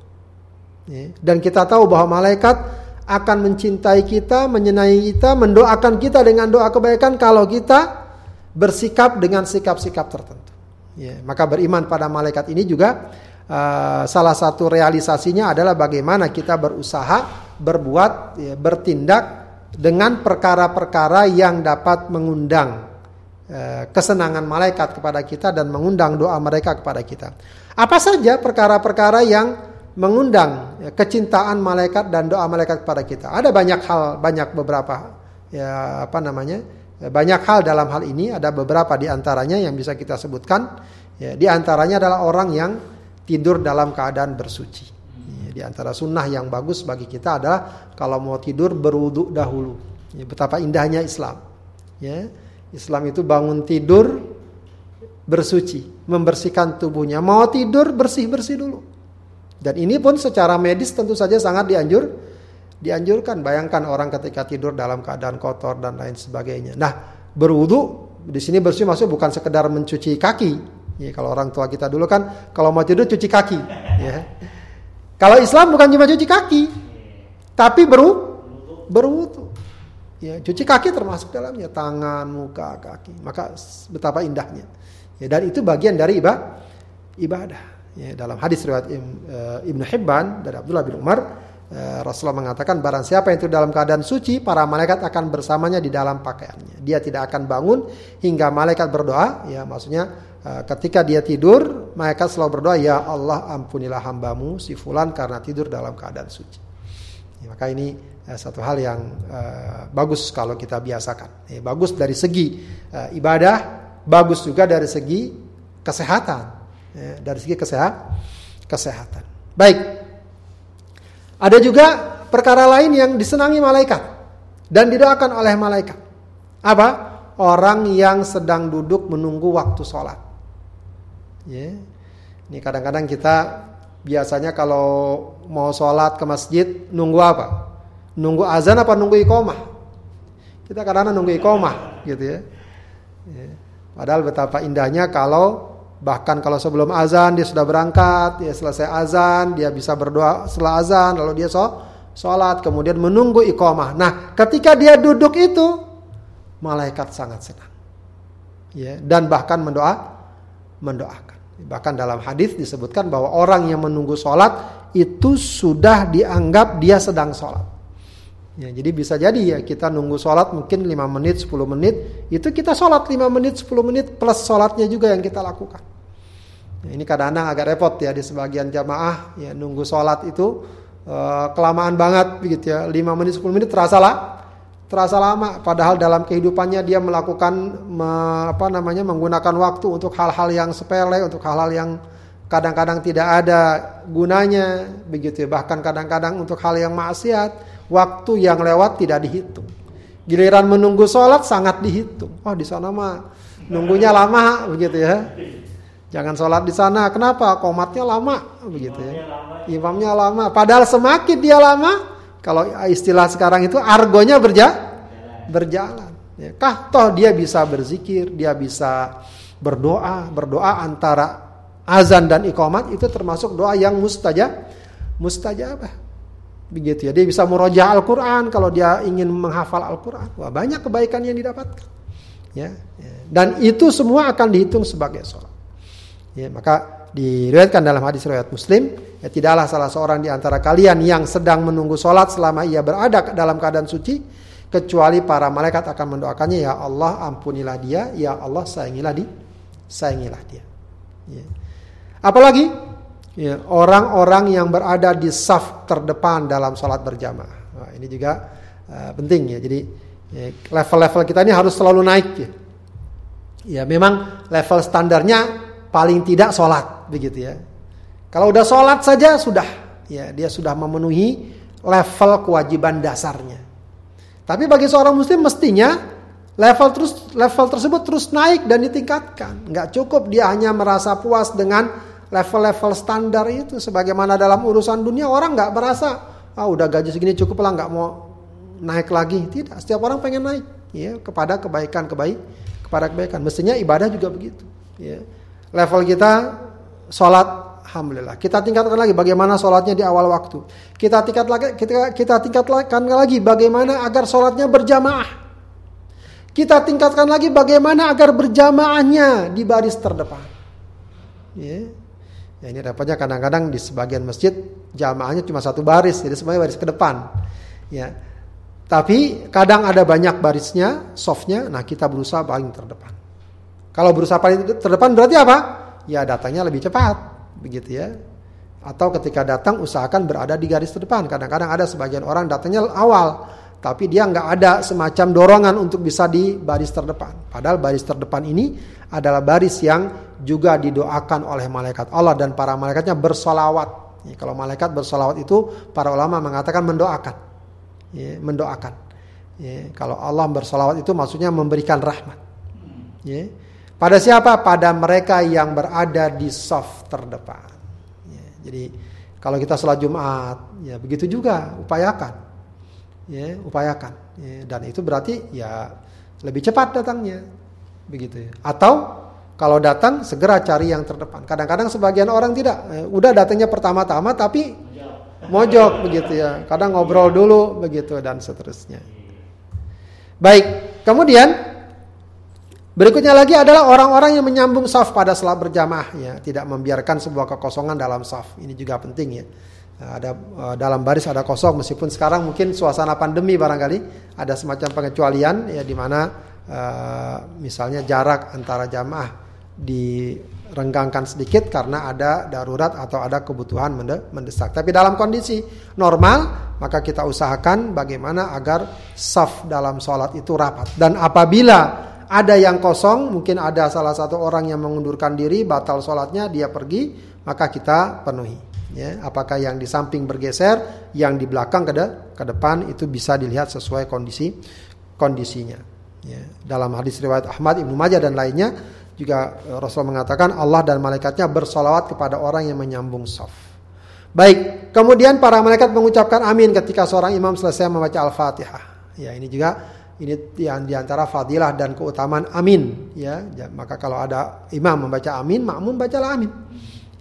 Ya, dan kita tahu bahwa malaikat akan mencintai kita, menyenangi kita, mendoakan kita dengan doa kebaikan kalau kita bersikap dengan sikap-sikap tertentu. Ya, maka beriman pada malaikat ini juga uh, salah satu realisasinya adalah bagaimana kita berusaha berbuat, ya, bertindak dengan perkara-perkara yang dapat mengundang uh, kesenangan malaikat kepada kita dan mengundang doa mereka kepada kita. Apa saja perkara-perkara yang mengundang ya, kecintaan malaikat dan doa malaikat kepada kita. Ada banyak hal, banyak beberapa ya apa namanya? Ya, banyak hal dalam hal ini, ada beberapa di antaranya yang bisa kita sebutkan. Ya, di antaranya adalah orang yang tidur dalam keadaan bersuci. Ya, di antara sunnah yang bagus bagi kita adalah kalau mau tidur berwudhu dahulu. Ya, betapa indahnya Islam. Ya, Islam itu bangun tidur bersuci, membersihkan tubuhnya. Mau tidur bersih-bersih dulu. Dan ini pun secara medis tentu saja sangat dianjur dianjurkan. Bayangkan orang ketika tidur dalam keadaan kotor dan lain sebagainya. Nah, berwudu Di sini bersih maksudnya bukan sekedar mencuci kaki. Ya, kalau orang tua kita dulu kan kalau mau tidur cuci kaki. Ya. Kalau Islam bukan cuma cuci kaki, tapi beru berwudu. Ya, cuci kaki termasuk dalamnya tangan, muka, kaki. Maka betapa indahnya. Ya, dan itu bagian dari ibadah. ibadah. Ya, dalam hadis riwayat eh, Ibnu Hibban dari Abdullah bin Umar, eh, Rasulullah mengatakan barang siapa yang itu dalam keadaan suci, para malaikat akan bersamanya di dalam pakaiannya. Dia tidak akan bangun hingga malaikat berdoa. Ya, maksudnya ketika dia tidur, malaikat selalu berdoa, ya Allah ampunilah hambamu si fulan karena tidur dalam keadaan suci. Ya, maka ini Eh, satu hal yang uh, bagus kalau kita biasakan. Ya, bagus dari segi uh, ibadah, bagus juga dari segi kesehatan. Ya, dari segi kesehat, kesehatan. Baik. Ada juga perkara lain yang disenangi malaikat dan didoakan oleh malaikat. Apa? Orang yang sedang duduk menunggu waktu sholat. Ya. Ini kadang-kadang kita biasanya kalau mau sholat ke masjid nunggu apa? Nunggu azan apa nunggu iqomah? Kita kadang-kadang nunggu iqomah gitu ya. ya. Padahal betapa indahnya kalau bahkan kalau sebelum azan dia sudah berangkat, dia selesai azan, dia bisa berdoa setelah azan, lalu dia sholat, kemudian menunggu iqomah. Nah, ketika dia duduk itu, malaikat sangat senang. Ya, dan bahkan mendoa, mendoakan. Bahkan dalam hadis disebutkan bahwa orang yang menunggu sholat itu sudah dianggap dia sedang sholat. Ya, jadi bisa jadi ya kita nunggu sholat mungkin 5 menit, 10 menit, itu kita sholat 5 menit, 10 menit plus sholatnya juga yang kita lakukan. Ya, ini kadang-kadang agak repot ya di sebagian jamaah ya nunggu sholat itu uh, kelamaan banget begitu ya, 5 menit, 10 menit terasa lah, terasa lama. Padahal dalam kehidupannya dia melakukan me, apa namanya menggunakan waktu untuk hal-hal yang sepele, untuk hal-hal yang kadang-kadang tidak ada gunanya begitu ya. Bahkan kadang-kadang untuk hal yang maksiat Waktu yang lewat tidak dihitung. Giliran menunggu sholat sangat dihitung. Oh di sana mah nunggunya lama begitu ya. Jangan sholat di sana. Kenapa? Komatnya lama begitu ya. Imamnya lama. Padahal semakin dia lama, kalau istilah sekarang itu argonya berja berjalan. Ya, kah toh dia bisa berzikir, dia bisa berdoa, berdoa antara azan dan ikomat itu termasuk doa yang mustajab, mustajabah. Begitu ya. Dia bisa murojaah Al-Quran kalau dia ingin menghafal Al-Quran. Wah banyak kebaikan yang didapatkan. Ya, ya. Dan itu semua akan dihitung sebagai sholat. Ya, maka diriwayatkan dalam hadis riwayat Muslim, ya tidaklah salah seorang di antara kalian yang sedang menunggu sholat selama ia berada dalam keadaan suci, kecuali para malaikat akan mendoakannya, ya Allah ampunilah dia, ya Allah sayangilah di, sayangilah dia. Ya. Apalagi ya, orang-orang yang berada di saf terdepan dalam sholat berjamaah. Nah, ini juga uh, penting ya. Jadi ya, level-level kita ini harus selalu naik ya. Ya memang level standarnya paling tidak sholat begitu ya. Kalau udah sholat saja sudah. Ya dia sudah memenuhi level kewajiban dasarnya. Tapi bagi seorang muslim mestinya level terus level tersebut terus naik dan ditingkatkan. Nggak cukup dia hanya merasa puas dengan level-level standar itu. Sebagaimana dalam urusan dunia orang nggak berasa ah udah gaji segini cukup lah nggak mau naik lagi. Tidak setiap orang pengen naik. Ya kepada kebaikan kebaik kepada kebaikan. Mestinya ibadah juga begitu. Ya level kita sholat Alhamdulillah. Kita tingkatkan lagi bagaimana sholatnya di awal waktu. Kita tingkat lagi, kita, kita tingkatkan lagi bagaimana agar sholatnya berjamaah. Kita tingkatkan lagi bagaimana agar berjamaahnya di baris terdepan. Ya. Ya ini repotnya kadang-kadang di sebagian masjid jamaahnya cuma satu baris, jadi semuanya baris ke depan. Ya. Tapi kadang ada banyak barisnya, softnya, nah kita berusaha paling terdepan. Kalau berusaha paling terdepan berarti apa? Ya datangnya lebih cepat, begitu ya. Atau ketika datang usahakan berada di garis terdepan. Kadang-kadang ada sebagian orang datangnya awal, tapi dia nggak ada semacam dorongan untuk bisa di baris terdepan. Padahal baris terdepan ini adalah baris yang juga didoakan oleh malaikat Allah dan para malaikatnya bersolawat. Ya, kalau malaikat bersolawat itu para ulama mengatakan mendoakan, ya, mendoakan. Ya, kalau Allah bersolawat itu maksudnya memberikan rahmat. Ya. Pada siapa? Pada mereka yang berada di soft terdepan. Ya, jadi kalau kita sholat Jumat, ya begitu juga upayakan ya upayakan ya, dan itu berarti ya lebih cepat datangnya begitu ya. Atau kalau datang segera cari yang terdepan. Kadang-kadang sebagian orang tidak, eh, udah datangnya pertama-tama tapi mojok begitu ya. Kadang ngobrol dulu begitu dan seterusnya. Baik, kemudian berikutnya lagi adalah orang-orang yang menyambung saf pada salat berjamaah ya, tidak membiarkan sebuah kekosongan dalam saf. Ini juga penting ya. Ada eh, dalam baris ada kosong meskipun sekarang mungkin suasana pandemi barangkali ada semacam pengecualian ya di mana uh, misalnya jarak antara jamaah direnggangkan sedikit karena ada darurat atau ada kebutuhan mendesak. Tapi dalam kondisi normal maka kita usahakan bagaimana agar saf dalam sholat itu rapat. Dan apabila ada yang kosong, mungkin ada salah satu orang yang mengundurkan diri, batal sholatnya, dia pergi, maka kita penuhi. Ya, apakah yang di samping bergeser, yang di belakang ke, de, ke depan itu bisa dilihat sesuai kondisi kondisinya. Ya, dalam hadis riwayat Ahmad, Ibnu Majah dan lainnya juga Rasul mengatakan Allah dan malaikatnya bersolawat kepada orang yang menyambung saf. Baik, kemudian para malaikat mengucapkan amin ketika seorang imam selesai membaca Al-Fatihah. Ya, ini juga ini yang di antara fadilah dan keutamaan amin. Ya, maka kalau ada imam membaca amin, makmum bacalah amin.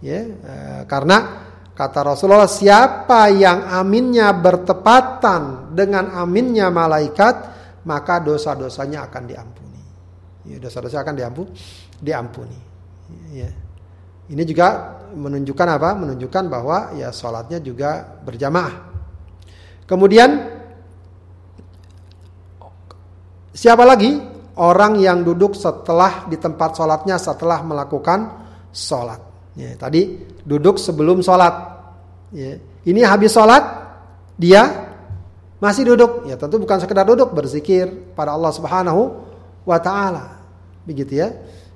Ya, eh, karena kata Rasulullah, siapa yang aminnya bertepatan dengan aminnya malaikat, maka dosa-dosanya akan diampuni. Ya, dosa-dosa akan diampuni, diampuni. Ya. Ini juga menunjukkan apa? Menunjukkan bahwa ya sholatnya juga berjamaah. Kemudian siapa lagi? Orang yang duduk setelah di tempat sholatnya setelah melakukan sholat. Ya, tadi duduk sebelum sholat. Ya, ini habis sholat dia masih duduk. Ya tentu bukan sekedar duduk berzikir pada Allah Subhanahu wa taala. Begitu ya.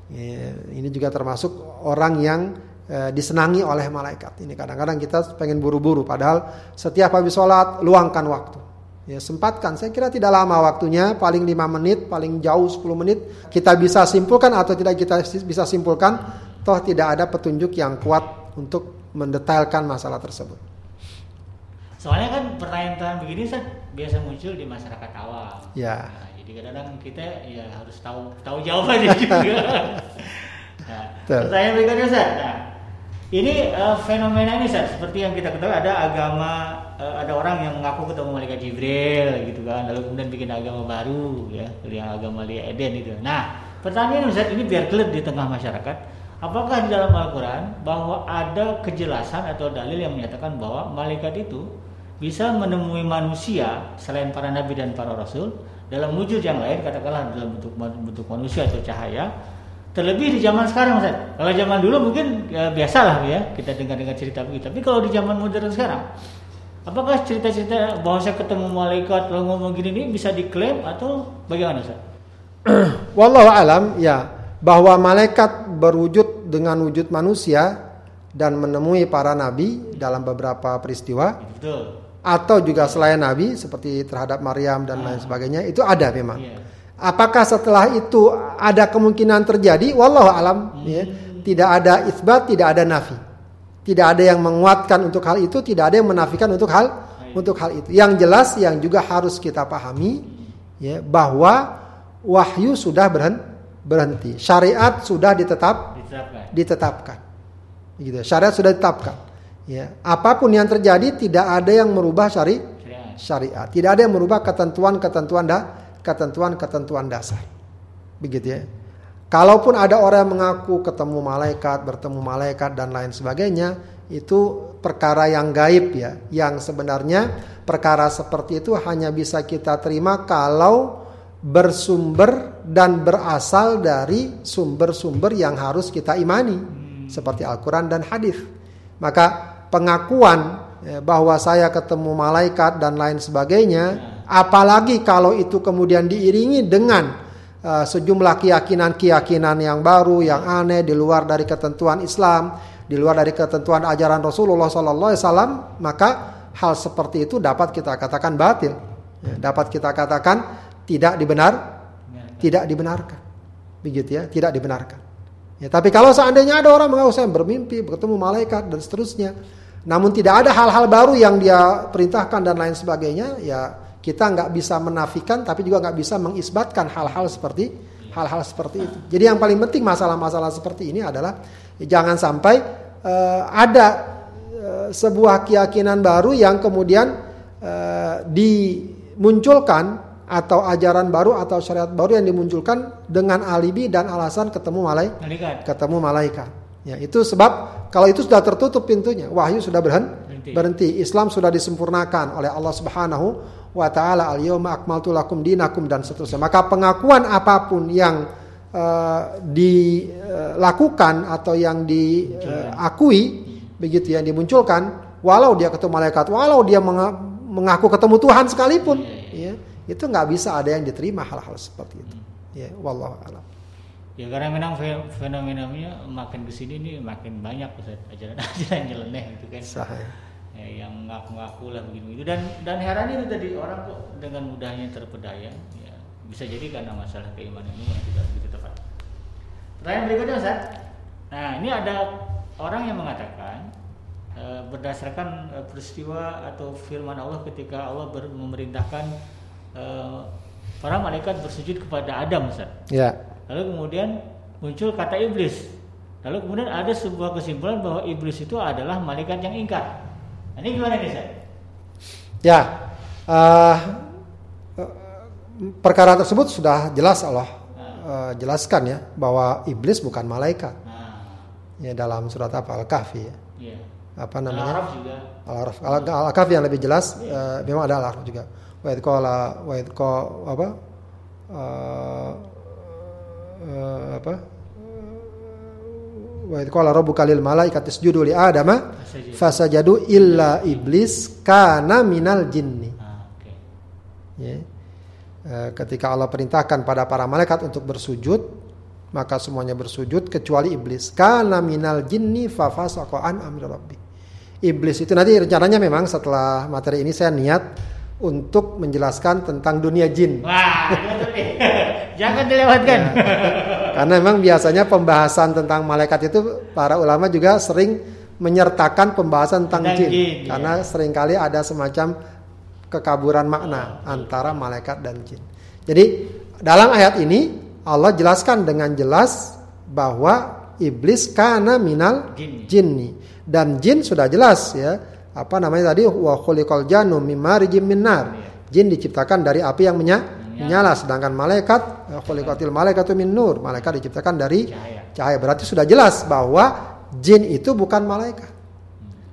ya ini juga termasuk orang yang e, disenangi oleh malaikat. Ini kadang-kadang kita pengen buru-buru, padahal setiap habis sholat luangkan waktu. Ya sempatkan, saya kira tidak lama waktunya, paling 5 menit, paling jauh 10 menit. Kita bisa simpulkan atau tidak kita bisa simpulkan, toh tidak ada petunjuk yang kuat untuk mendetailkan masalah tersebut. Soalnya kan pertanyaan-pertanyaan begini Seth, biasa muncul di masyarakat awam. Ya. Nah, jadi kadang-kadang kita ya harus tahu tahu jawabannya juga. nah, pertanyaan berikutnya Seth. Nah, ini uh, fenomena ini seperti yang kita ketahui ada agama uh, ada orang yang mengaku ketemu malaikat Jibril gitu kan, lalu kemudian bikin agama baru ya, yang agama Lia Eden itu. Nah, pertanyaan Ustaz ini biar clear di tengah masyarakat, apakah di dalam Al-Qur'an bahwa ada kejelasan atau dalil yang menyatakan bahwa malaikat itu bisa menemui manusia selain para nabi dan para rasul dalam wujud yang lain katakanlah dalam bentuk bentuk manusia atau cahaya Terlebih di zaman sekarang, Ustaz. Kalau zaman dulu mungkin ya, biasa lah ya kita dengar-dengar cerita begitu. Tapi kalau di zaman modern sekarang, apakah cerita-cerita bahwa saya ketemu malaikat lalu ngomong gini ini bisa diklaim atau bagaimana, Ustaz? Wallahu alam, ya bahwa malaikat berwujud dengan wujud manusia dan menemui para nabi dalam beberapa peristiwa. Betul. Atau juga selain nabi seperti terhadap Maryam dan ah. lain sebagainya itu ada memang. Yeah. Apakah setelah itu ada kemungkinan terjadi? Wallahu alam. Ya. Tidak ada isbat, tidak ada nafi. Tidak ada yang menguatkan untuk hal itu, tidak ada yang menafikan untuk hal untuk hal itu. Yang jelas yang juga harus kita pahami ya bahwa wahyu sudah berhenti. Syariat sudah ditetap ditetapkan. ditetapkan. Gitu. Syariat sudah ditetapkan. Ya, apa pun yang terjadi tidak ada yang merubah syari syariat. Tidak ada yang merubah ketentuan-ketentuan dah ketentuan-ketentuan dasar. Begitu ya. Kalaupun ada orang yang mengaku ketemu malaikat, bertemu malaikat dan lain sebagainya, itu perkara yang gaib ya. Yang sebenarnya perkara seperti itu hanya bisa kita terima kalau bersumber dan berasal dari sumber-sumber yang harus kita imani seperti Al-Qur'an dan hadis. Maka pengakuan ya, bahwa saya ketemu malaikat dan lain sebagainya Apalagi kalau itu kemudian diiringi dengan uh, sejumlah keyakinan-keyakinan yang baru, yang aneh di luar dari ketentuan Islam, di luar dari ketentuan ajaran Rasulullah Sallallahu Alaihi Wasallam, maka hal seperti itu dapat kita katakan batil, ya, dapat kita katakan tidak dibenar, tidak dibenarkan, begitu ya, tidak dibenarkan. Ya, tapi kalau seandainya ada orang mengaku saya bermimpi bertemu malaikat dan seterusnya, namun tidak ada hal-hal baru yang dia perintahkan dan lain sebagainya, ya kita nggak bisa menafikan tapi juga nggak bisa mengisbatkan hal-hal seperti hal-hal seperti itu. Jadi yang paling penting masalah-masalah seperti ini adalah jangan sampai uh, ada uh, sebuah keyakinan baru yang kemudian uh, dimunculkan atau ajaran baru atau syariat baru yang dimunculkan dengan alibi dan alasan ketemu. Malaikat. Ketemu malaikat. Ya, itu sebab kalau itu sudah tertutup pintunya, wahyu sudah berhenti. Berhenti. Islam sudah disempurnakan oleh Allah Subhanahu wa taala al-yauma akmaltu lakum dinakum dan seterusnya. Maka pengakuan apa pun yang uh, dilakukan atau yang diakui begitu yang dimunculkan walau dia ketemu malaikat, walau dia menga- mengaku ketemu Tuhan sekalipun, ya, itu nggak bisa ada yang diterima hal-hal seperti itu. Ya, wallahu a'lam. Ya karena memang fe- fenomenanya makin ke sini nih makin banyak ajaran-ajaran nyeleneh gitu kan. Sah, ya. Ya, yang ngaku-ngaku lah begitu dan dan heran itu tadi orang kok dengan mudahnya terpedaya ya bisa jadi karena masalah keimanan ini yang tidak begitu tepat. Pertanyaan berikutnya Ustaz. Nah ini ada orang yang mengatakan eh, berdasarkan eh, peristiwa atau firman Allah ketika Allah ber- memerintahkan eh, para malaikat bersujud kepada Adam Ustaz. Ya. Lalu kemudian muncul kata iblis. Lalu kemudian ada sebuah kesimpulan bahwa iblis itu adalah malaikat yang ingkar. Nah, ini gimana nih Ustaz? Ya, eh, perkara tersebut sudah jelas Allah eh, jelaskan ya bahwa iblis bukan malaikat. Nah, Ya dalam surat apa Al-Kahfi ya. iya. Apa Al-Araf namanya? juga. Al-Araf. Al- Al-Kahfi yang lebih jelas eh, memang ada Al-Araf juga. Wa idh qala wa idh qa- apa? Eh, apa? Wa qala rabbuka lil malaikati isjudu li adama Fasajadu. illa iblis kana minal jinni. Ah. Ya. Eh, ketika Allah perintahkan pada para malaikat untuk bersujud, maka semuanya bersujud kecuali iblis. Kana minal jinni fafasaqa an amri rabbi. Iblis itu nanti rencananya memang setelah materi ini saya niat untuk menjelaskan tentang dunia jin. Wah. Jangan dilewatkan. Karena memang biasanya pembahasan tentang malaikat itu para ulama juga sering menyertakan pembahasan tentang Tentang jin. jin, iya. Karena sering kali ada semacam kekaburan makna antara malaikat dan jin. Jadi dalam ayat ini Allah jelaskan dengan jelas bahwa iblis kana minal Jin. jinni dan jin sudah jelas ya apa namanya tadi wa khuliqal jannu mim marijim min nar. Jin diciptakan dari api yang menya- menyala sedangkan malaikat eh, khuliqatil malaikatu min nur. Malaikat diciptakan dari Cahaya. cahaya. Berarti sudah jelas bahwa jin itu bukan malaikat.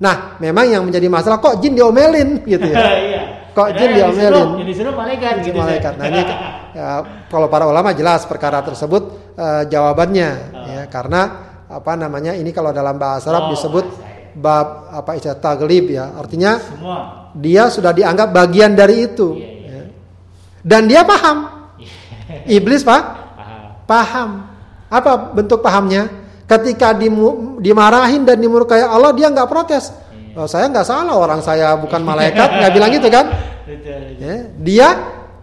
Nah, memang yang menjadi masalah kok jin diomelin gitu ya. Iya. Kok jin diomelin? Yang disuruh malaikat Jin gitu. malaikat. Nah, ini ya, kalau para ulama jelas perkara tersebut eh, jawabannya ya karena apa namanya ini kalau dalam bahasa Arab Oh, disebut bahasa bab apa istilah taglib ya. Artinya Semua. dia sudah dianggap bagian dari itu. Iya, iya. ya. Dan dia paham. Iblis pak Paham. paham. Apa bentuk pahamnya? Ketika dimu- dimarahin dan dimurkai Allah dia nggak protes. Oh, saya nggak salah orang saya bukan malaikat nggak bilang gitu kan? Ya, dia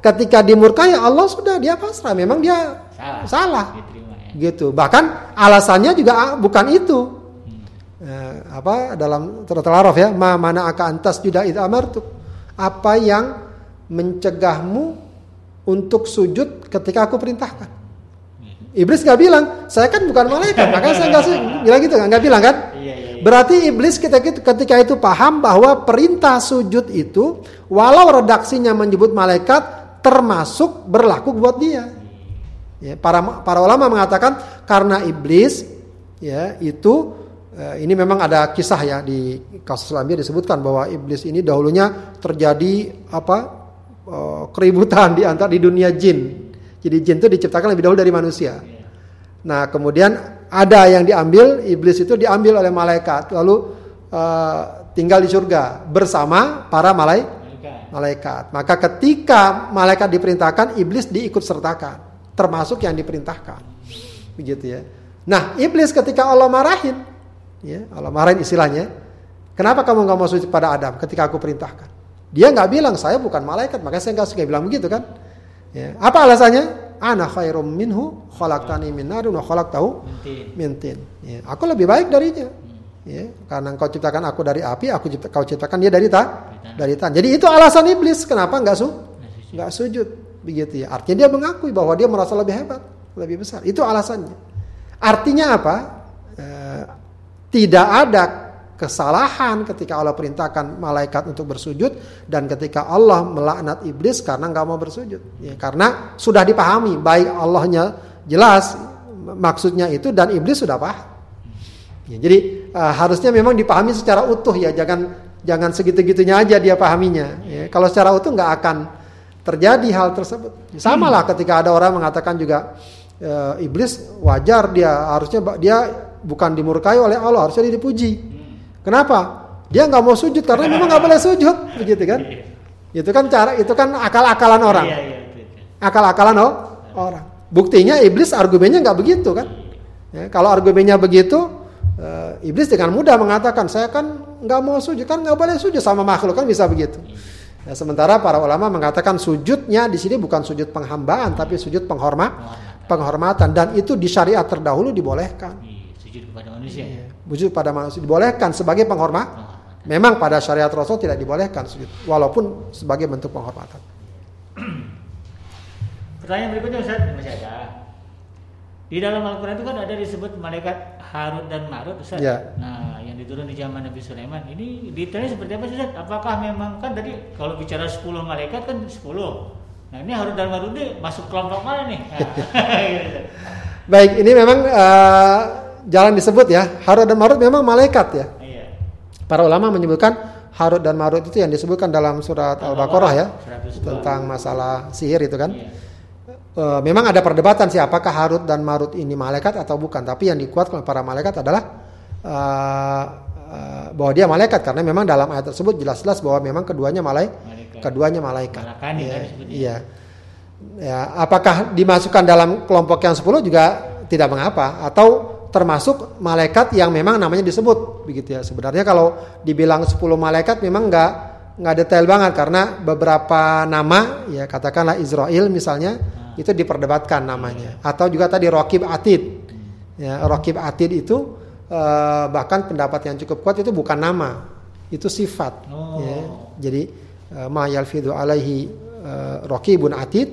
ketika dimurkai Allah sudah dia pasrah. Memang dia Salah. salah. Diterima ya. Gitu. Bahkan alasannya juga ah, bukan itu. Eh, apa dalam surat Al-Araf ya, ma mana aka antas juda id amartu. Apa yang mencegahmu untuk sujud ketika aku perintahkan? Iblis nggak bilang, saya kan bukan malaikat, makanya saya nggak bilang gitu, nggak bilang kan? Iya, iya, iya. Berarti iblis ketika itu, ketika itu paham bahwa perintah sujud itu, walau redaksinya menyebut malaikat, termasuk berlaku buat dia. Ya, para para ulama mengatakan karena iblis ya itu ini memang ada kisah ya di kasus Lambia disebutkan bahwa iblis ini dahulunya terjadi apa eh, keributan di antara di dunia jin. Jadi jin itu diciptakan lebih dahulu dari manusia. Nah kemudian ada yang diambil iblis itu diambil oleh malaikat lalu eh, tinggal di surga bersama para malaikat Malaikat. malaikat. Maka ketika malaikat diperintahkan, iblis diikut sertakan, termasuk yang diperintahkan. Begitu ya. Nah, iblis ketika Allah marahin, ya, Allah marahin istilahnya, kenapa kamu nggak mau sujud pada Adam ketika aku perintahkan? Dia nggak bilang saya bukan malaikat, makanya saya nggak suka bilang begitu kan? Ya. Apa alasannya? Ana khairum minhu khalaqtani min narin wa khalaqtahu Penting. min tin. Ya, aku lebih baik darinya. Ya, karena engkau ciptakan aku dari api, aku cipta, kau ciptakan dia dari ta, dari tan. Jadi itu alasan iblis kenapa nggak su, nggak sujud, begitu ya. Artinya dia mengakui bahwa dia merasa lebih hebat, lebih besar. Itu alasannya. Artinya apa? Tidak ada kesalahan ketika Allah perintahkan malaikat untuk bersujud dan ketika Allah melaknat iblis karena nggak mau bersujud. Ya, karena sudah dipahami baik Allahnya jelas maksudnya itu dan iblis sudah paham. Ya, jadi uh, harusnya memang dipahami secara utuh ya, jangan jangan segitu-gitunya aja dia pahaminya. Ya, kalau secara utuh nggak akan terjadi hal tersebut. Sama lah ketika ada orang mengatakan juga uh, iblis wajar dia harusnya dia bukan dimurkai oleh Allah, harusnya dia dipuji. Kenapa? Dia nggak mau sujud karena memang nggak boleh sujud, begitu kan? Iya. Itu kan cara, itu kan akal-akalan orang. Iya, iya, akal-akalan oh, orang. Buktinya iblis argumennya nggak begitu kan? Ya, kalau argumennya begitu, uh, iblis dengan mudah mengatakan saya kan nggak mau sujud, kan nggak boleh sujud sama makhluk kan bisa begitu. Ya, sementara para ulama mengatakan sujudnya di sini bukan sujud penghambaan, tapi sujud penghormat, penghormatan dan itu di syariat terdahulu dibolehkan. Sujud kepada manusia. Ya sujud pada manusia dibolehkan sebagai penghormat. Memang pada syariat Rasul tidak dibolehkan sujud walaupun sebagai bentuk penghormatan. Pertanyaan berikutnya Ustaz masih ada. Di dalam Al-Quran itu kan ada disebut malaikat Harut dan Marut Ustaz. Ya. Nah, yang diturun di zaman Nabi Sulaiman ini detailnya seperti apa Ustaz? Apakah memang kan tadi kalau bicara 10 malaikat kan 10. Nah, ini Harut dan Marut ini masuk kelompok mana nih? Nah, gitu. Baik, ini memang uh, jalan disebut ya. Harut dan Marut memang malaikat ya. Iya. Para ulama menyebutkan Harut dan Marut itu yang disebutkan dalam surat Al-Baqarah ya tentang masalah sihir itu kan. Iya. E, memang ada perdebatan sih apakah Harut dan Marut ini malaikat atau bukan. Tapi yang dikuatkan para malaikat adalah uh, uh, bahwa dia malaikat karena memang dalam ayat tersebut jelas-jelas bahwa memang keduanya malai malaikat. keduanya malaikat. Malakani, ya, iya. Ya, apakah dimasukkan dalam kelompok yang 10 juga tidak mengapa atau termasuk malaikat yang memang namanya disebut begitu ya. Sebenarnya kalau dibilang 10 malaikat memang nggak nggak detail banget karena beberapa nama ya katakanlah Israel misalnya hmm. itu diperdebatkan namanya atau juga tadi Rokib Atid ya Rokib Atid itu eh, bahkan pendapat yang cukup kuat itu bukan nama itu sifat oh. ya jadi eh, ma yalfidu alaihi eh, Rokibun Atid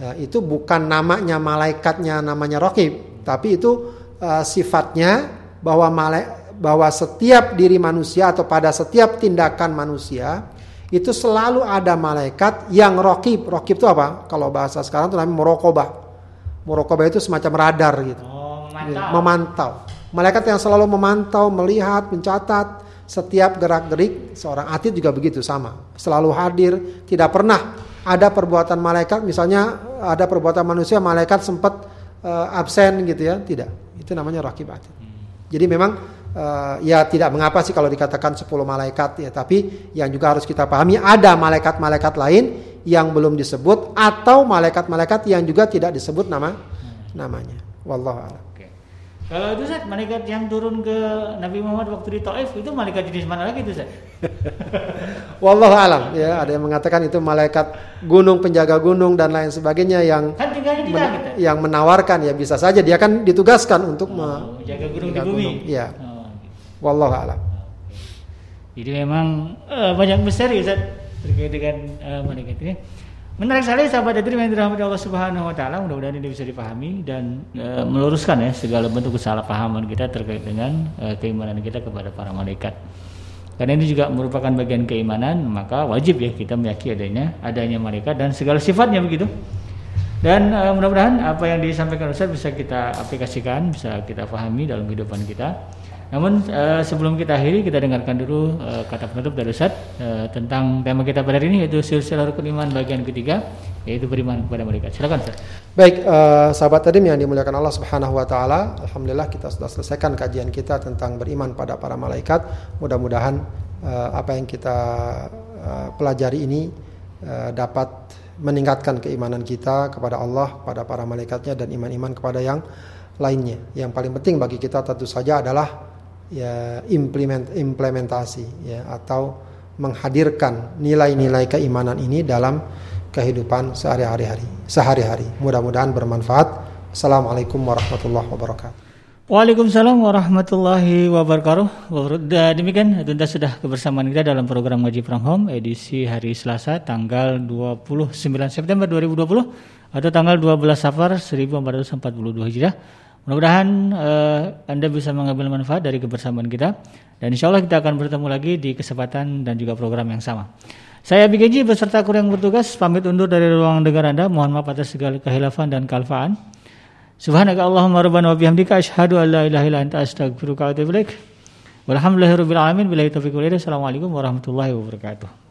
ya, itu bukan namanya malaikatnya namanya Rokib tapi itu uh, sifatnya bahwa malaikat bahwa setiap diri manusia atau pada setiap tindakan manusia itu selalu ada malaikat yang rokib. Rokib itu apa? Kalau bahasa sekarang itu namanya merokobah. Merokobah itu semacam radar gitu. Oh, memantau. memantau. Malaikat yang selalu memantau, melihat, mencatat setiap gerak-gerik seorang atlet juga begitu sama. Selalu hadir, tidak pernah ada perbuatan malaikat misalnya ada perbuatan manusia malaikat sempat uh, absen gitu ya, tidak. Itu namanya rakib atid. Hmm. Jadi memang uh, ya tidak mengapa sih kalau dikatakan 10 malaikat ya, tapi yang juga harus kita pahami ada malaikat-malaikat lain yang belum disebut atau malaikat-malaikat yang juga tidak disebut nama hmm. namanya. Wallahu a'lam. Kalau itu Zat, malaikat yang turun ke Nabi Muhammad waktu di Taif itu malaikat jenis mana lagi itu Zat? Wallahu alam ya, ada yang mengatakan itu malaikat gunung penjaga gunung dan lain sebagainya yang kan men kita. yang menawarkan ya bisa saja dia kan ditugaskan untuk oh, menjaga gunung di bumi. Gunung. Ya. Oh, gitu. Wallahu alam. Jadi memang uh, banyak misteri Zat terkait dengan uh, malaikat ini. Menarik sekali sahabat hadirin yang dirahmati Allah Subhanahu wa taala, mudah-mudahan ini bisa dipahami dan e, meluruskan ya segala bentuk kesalahpahaman kita terkait dengan e, keimanan kita kepada para malaikat. Karena ini juga merupakan bagian keimanan, maka wajib ya kita meyakini adanya adanya malaikat dan segala sifatnya begitu. Dan e, mudah-mudahan apa yang disampaikan Ustaz bisa kita aplikasikan, bisa kita pahami dalam kehidupan kita. Namun uh, sebelum kita akhiri kita dengarkan dulu uh, kata penutup dari Ustaz uh, tentang tema kita pada hari ini yaitu silsilah rukun iman bagian ketiga yaitu beriman kepada mereka. Silakan Ustaz. Baik, uh, sahabat tadi yang dimuliakan Allah Subhanahu wa taala, alhamdulillah kita sudah selesaikan kajian kita tentang beriman pada para malaikat. Mudah-mudahan uh, apa yang kita uh, pelajari ini uh, dapat meningkatkan keimanan kita kepada Allah, pada para malaikatnya dan iman-iman kepada yang lainnya. Yang paling penting bagi kita tentu saja adalah ya implement implementasi ya atau menghadirkan nilai-nilai keimanan ini dalam kehidupan sehari-hari sehari-hari. Mudah-mudahan bermanfaat. Assalamualaikum warahmatullahi wabarakatuh. Waalaikumsalam warahmatullahi wabarakatuh. Demikian tuntas sudah kebersamaan kita dalam program Ngaji From Home edisi hari Selasa tanggal 29 September 2020. atau tanggal 12 Safar 1442 Hijriah. Mudah-mudahan uh, Anda bisa mengambil manfaat dari kebersamaan kita dan insya Allah kita akan bertemu lagi di kesempatan dan juga program yang sama. Saya BKJ beserta kru yang bertugas pamit undur dari ruang dengar Anda. Mohon maaf atas segala kehilafan dan kalfaan. Subhanaka Allahumma rabbana wa bihamdika asyhadu an la ilaha illa anta astaghfiruka wa atubu ilaik. Walhamdulillahirabbil alamin. Billahi taufiq wal hidayah. Assalamualaikum warahmatullahi wabarakatuh.